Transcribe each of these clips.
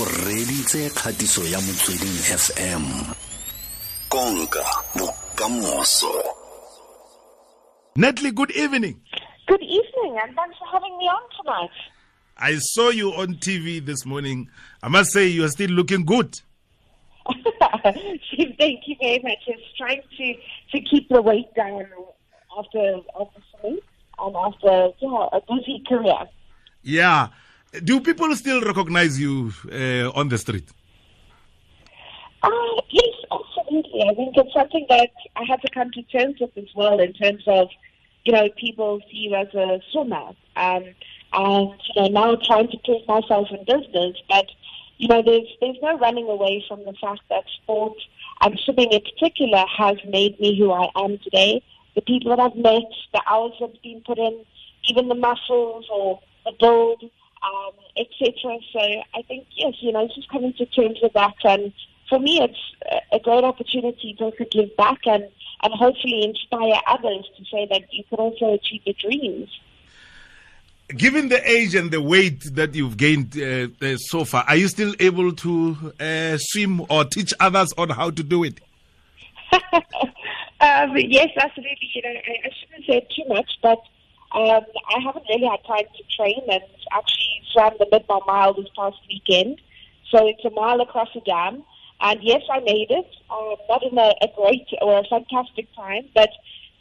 o reditse kgatiso ya motsweding fm konka bokamoso Natalie, good evening. Good evening, and thanks for having me on tonight. I saw you on TV this morning. I must say, you are still looking good. Thank you very much. Just trying to, to keep the weight down after after sleep and after yeah, a busy career. Yeah. Do people still recognize you uh, on the street? Uh, yes, absolutely. I think it's something that I had to come to terms with as well in terms of, you know, people see you as a swimmer. Um, and, you know, now trying to prove myself in business, but, you know, there's, there's no running away from the fact that sport and swimming in particular has made me who I am today. The people that I've met, the hours that's been put in, even the muscles or the build, um, etc. So I think, yes, you know, just coming to terms with that. And for me, it's a great opportunity to also give back and, and hopefully inspire others to say that you can also achieve your dreams. Given the age and the weight that you've gained uh, uh, so far, are you still able to uh, swim or teach others on how to do it? um, yes, absolutely. You know, I, I shouldn't say too much, but um, I haven't really had time to train and actually swam the Midmar Mile this past weekend. So it's a mile across a dam. And yes, I made it. Um, not in a, a great or a fantastic time, but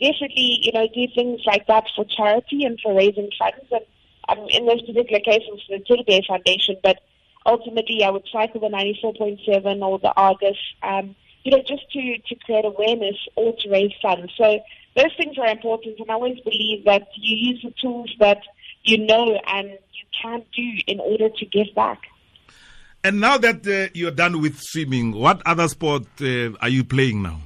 definitely, you know, do things like that for charity and for raising funds. And um, in this particular case, it's the Bear Foundation, but ultimately I would cycle the 94.7 or the Argus, um, you know, just to, to create awareness or to raise funds. So those things are important, and I always believe that you use the tools that you know and you can do in order to give back. And now that uh, you're done with swimming, what other sport uh, are you playing now?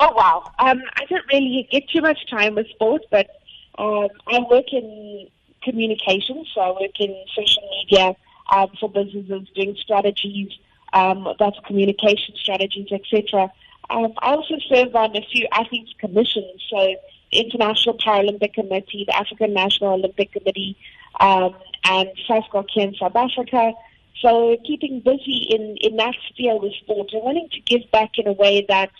Oh wow! Um, I don't really get too much time with sport, but um, I work in communications, so I work in social media um, for businesses, doing strategies, um, that's communication strategies, etc. Um, I also serve on a few athletes commissions, so the International Paralympic Committee, the African National Olympic Committee, um, and SASCOC here in South Africa. So keeping busy in, in that sphere with sport and wanting to give back in a way that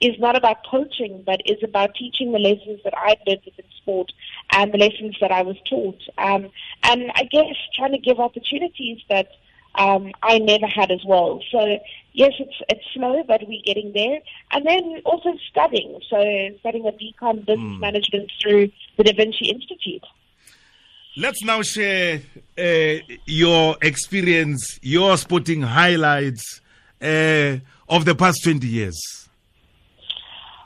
is not about coaching, but is about teaching the lessons that I've learned within sport and the lessons that I was taught. Um, and I guess trying to give opportunities that um, I never had as well. So yes, it's it's slow, but we're getting there. And then also studying. So studying a BCom business mm. management through the Da Vinci Institute. Let's now share uh, your experience, your sporting highlights uh, of the past 20 years.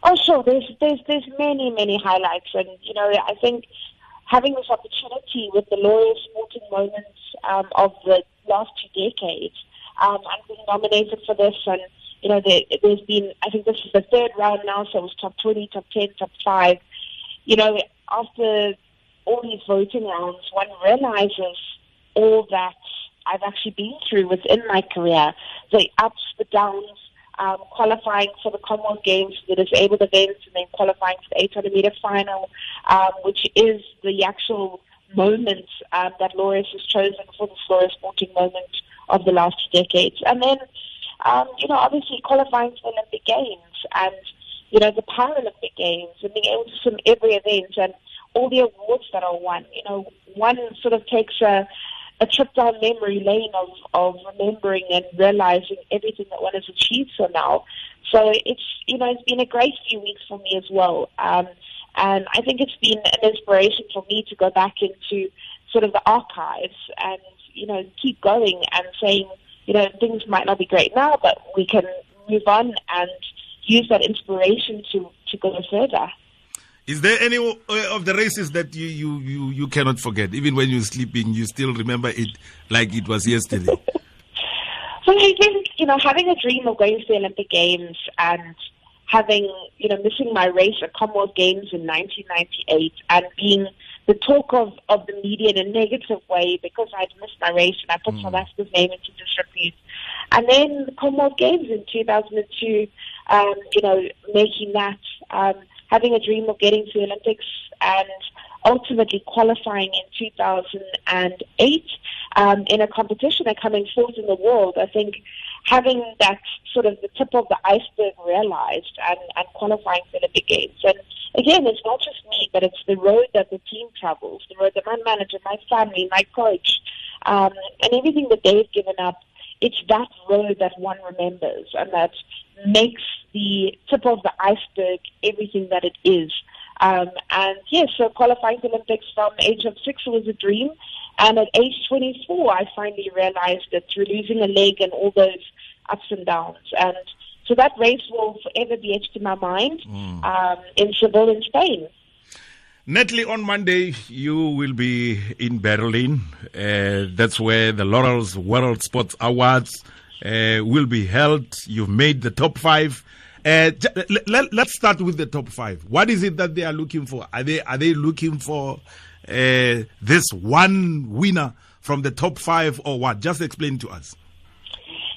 Oh, sure. There's, there's, there's many, many highlights. And, you know, I think having this opportunity with the Laureus Sporting Moments um, of the last two decades um, and being nominated for this and, you know, there, there's been, I think this is the third round now, so it was top 20, top 10, top 5. You know, after all these voting rounds, one realizes all that I've actually been through within my career, the ups, the downs, um, qualifying for the Commonwealth Games, the disabled events, and then qualifying for the 800 meter final, um, which is the actual moment um, that Laureus has chosen for the Laureus sporting moment of the last two decades. And then, um, you know, obviously qualifying for the Olympic Games and, you know, the Paralympic Games and being able to swim every event and all the awards that are won. You know, one sort of takes a, a trip down memory lane of, of remembering and realizing everything that one has achieved so now. So it's, you know, it's been a great few weeks for me as well. Um, and I think it's been an inspiration for me to go back into sort of the archives and, you know, keep going and saying, you know, things might not be great now, but we can move on and use that inspiration to, to go further. Is there any uh, of the races that you, you, you, you cannot forget? Even when you're sleeping, you still remember it like it was yesterday? so I think, you know, having a dream of going to the Olympic Games and having, you know, missing my race at Commonwealth Games in 1998 and being the talk of, of the media in a negative way because I'd missed my race and I put mm. South Africa's name into disrepute. And then the Commonwealth Games in 2002, um, you know, making that. Um, having a dream of getting to the Olympics and ultimately qualifying in 2008 um, in a competition and coming fourth in the world. I think having that sort of the tip of the iceberg realized and, and qualifying for the big games. And again, it's not just me, but it's the road that the team travels, the road that my manager, my family, my coach, um, and everything that they've given up. It's that road that one remembers and that makes the tip of the iceberg everything that it is. Um, and yes, so qualifying for Olympics from age of six was a dream. And at age 24, I finally realized that through losing a leg and all those ups and downs. And so that race will forever be etched in my mind mm. um, in Seville in Spain. Natalie, on Monday, you will be in Berlin. Uh, that's where the Laureus World Sports Awards uh, will be held. You've made the top five. Uh, let, us start with the top five. What is it that they are looking for? Are they are they looking for uh, this one winner from the top five, or what? Just explain to us.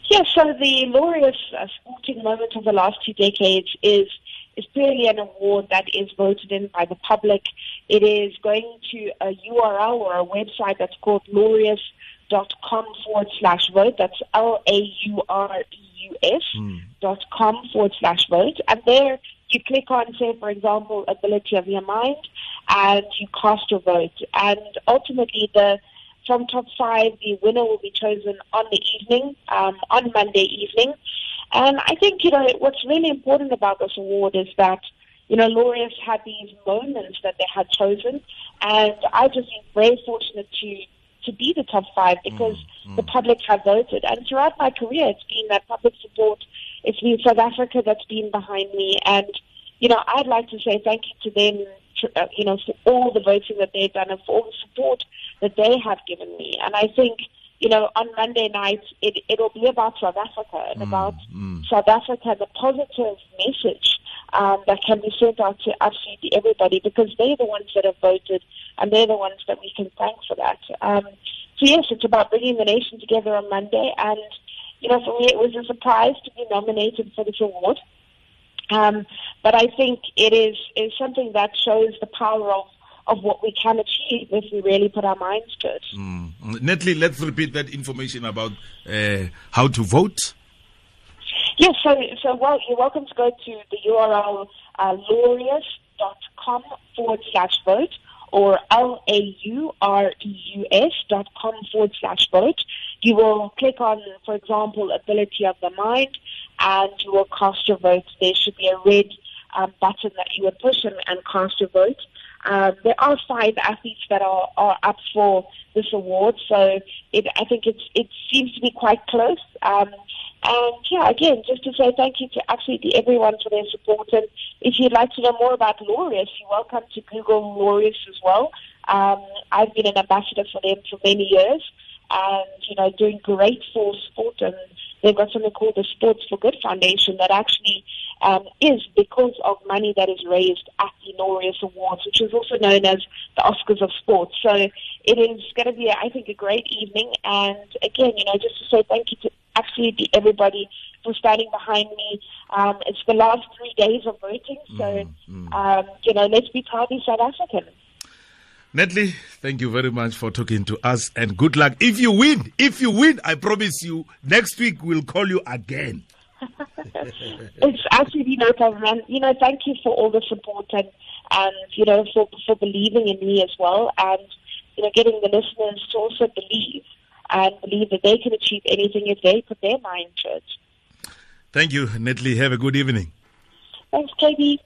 Yes, yeah, so the Laureus uh, sporting moment of the last two decades is is purely an award that is voted in by the public. It is going to a URL or a website that's called laureus.com forward slash vote. That's L A U R E U S hmm. dot com forward slash vote. And there you click on, say, for example, ability of your mind, and you cast your vote. And ultimately, the from top five, the winner will be chosen on the evening, um, on Monday evening. And I think, you know, what's really important about this award is that, you know, Laureus had these moments that they had chosen. And I've just am very fortunate to, to be the top five because mm, mm. the public have voted. And throughout my career, it's been that public support. It's been South Africa that's been behind me. And, you know, I'd like to say thank you to them, uh, you know, for all the voting that they've done and for all the support that they have given me. And I think, you know, on Monday night, it, it'll be about South Africa and mm, about mm. South Africa, the positive message um, that can be sent out to absolutely everybody because they're the ones that have voted and they're the ones that we can thank for that. Um, so, yes, it's about bringing the nation together on Monday. And, you know, for me, it was a surprise to be nominated for this award. Um, but I think it is, is something that shows the power of of what we can achieve if we really put our minds to it. Mm. Natalie, let's repeat that information about uh, how to vote. Yes, so, so well, you're welcome to go to the URL uh, laureus.com forward slash vote or L-A-U-R-E-U-S dot com forward slash vote. You will click on, for example, ability of the mind and you will cast your vote. There should be a red um, button that you would push and, and cast your vote. Um, there are five athletes that are, are up for this award, so it, I think it's, it seems to be quite close. Um, and yeah, again, just to say thank you to absolutely everyone for their support. And if you'd like to know more about Laureus, you're welcome to Google Laureus as well. Um, I've been an ambassador for them for many years, and you know, doing great for sport. And they've got something called the Sports for Good Foundation that actually um, is because of money that is raised at the Laureus Awards, which is also known as the Oscars of Sports. So it is going to be, I think, a great evening. And again, you know, just to say thank you to absolutely everybody for standing behind me. Um, it's the last three days of voting, so mm, mm. Um, you know, let's be proudly South African. Natalie, thank you very much for talking to us and good luck. If you win, if you win, I promise you, next week we'll call you again. it's absolutely no problem. And, you know, thank you for all the support and, and you know, for, for believing in me as well. And, you know, getting the listeners to also believe and believe that they can achieve anything if they put their mind to it. Thank you, Natalie. Have a good evening. Thanks, KB.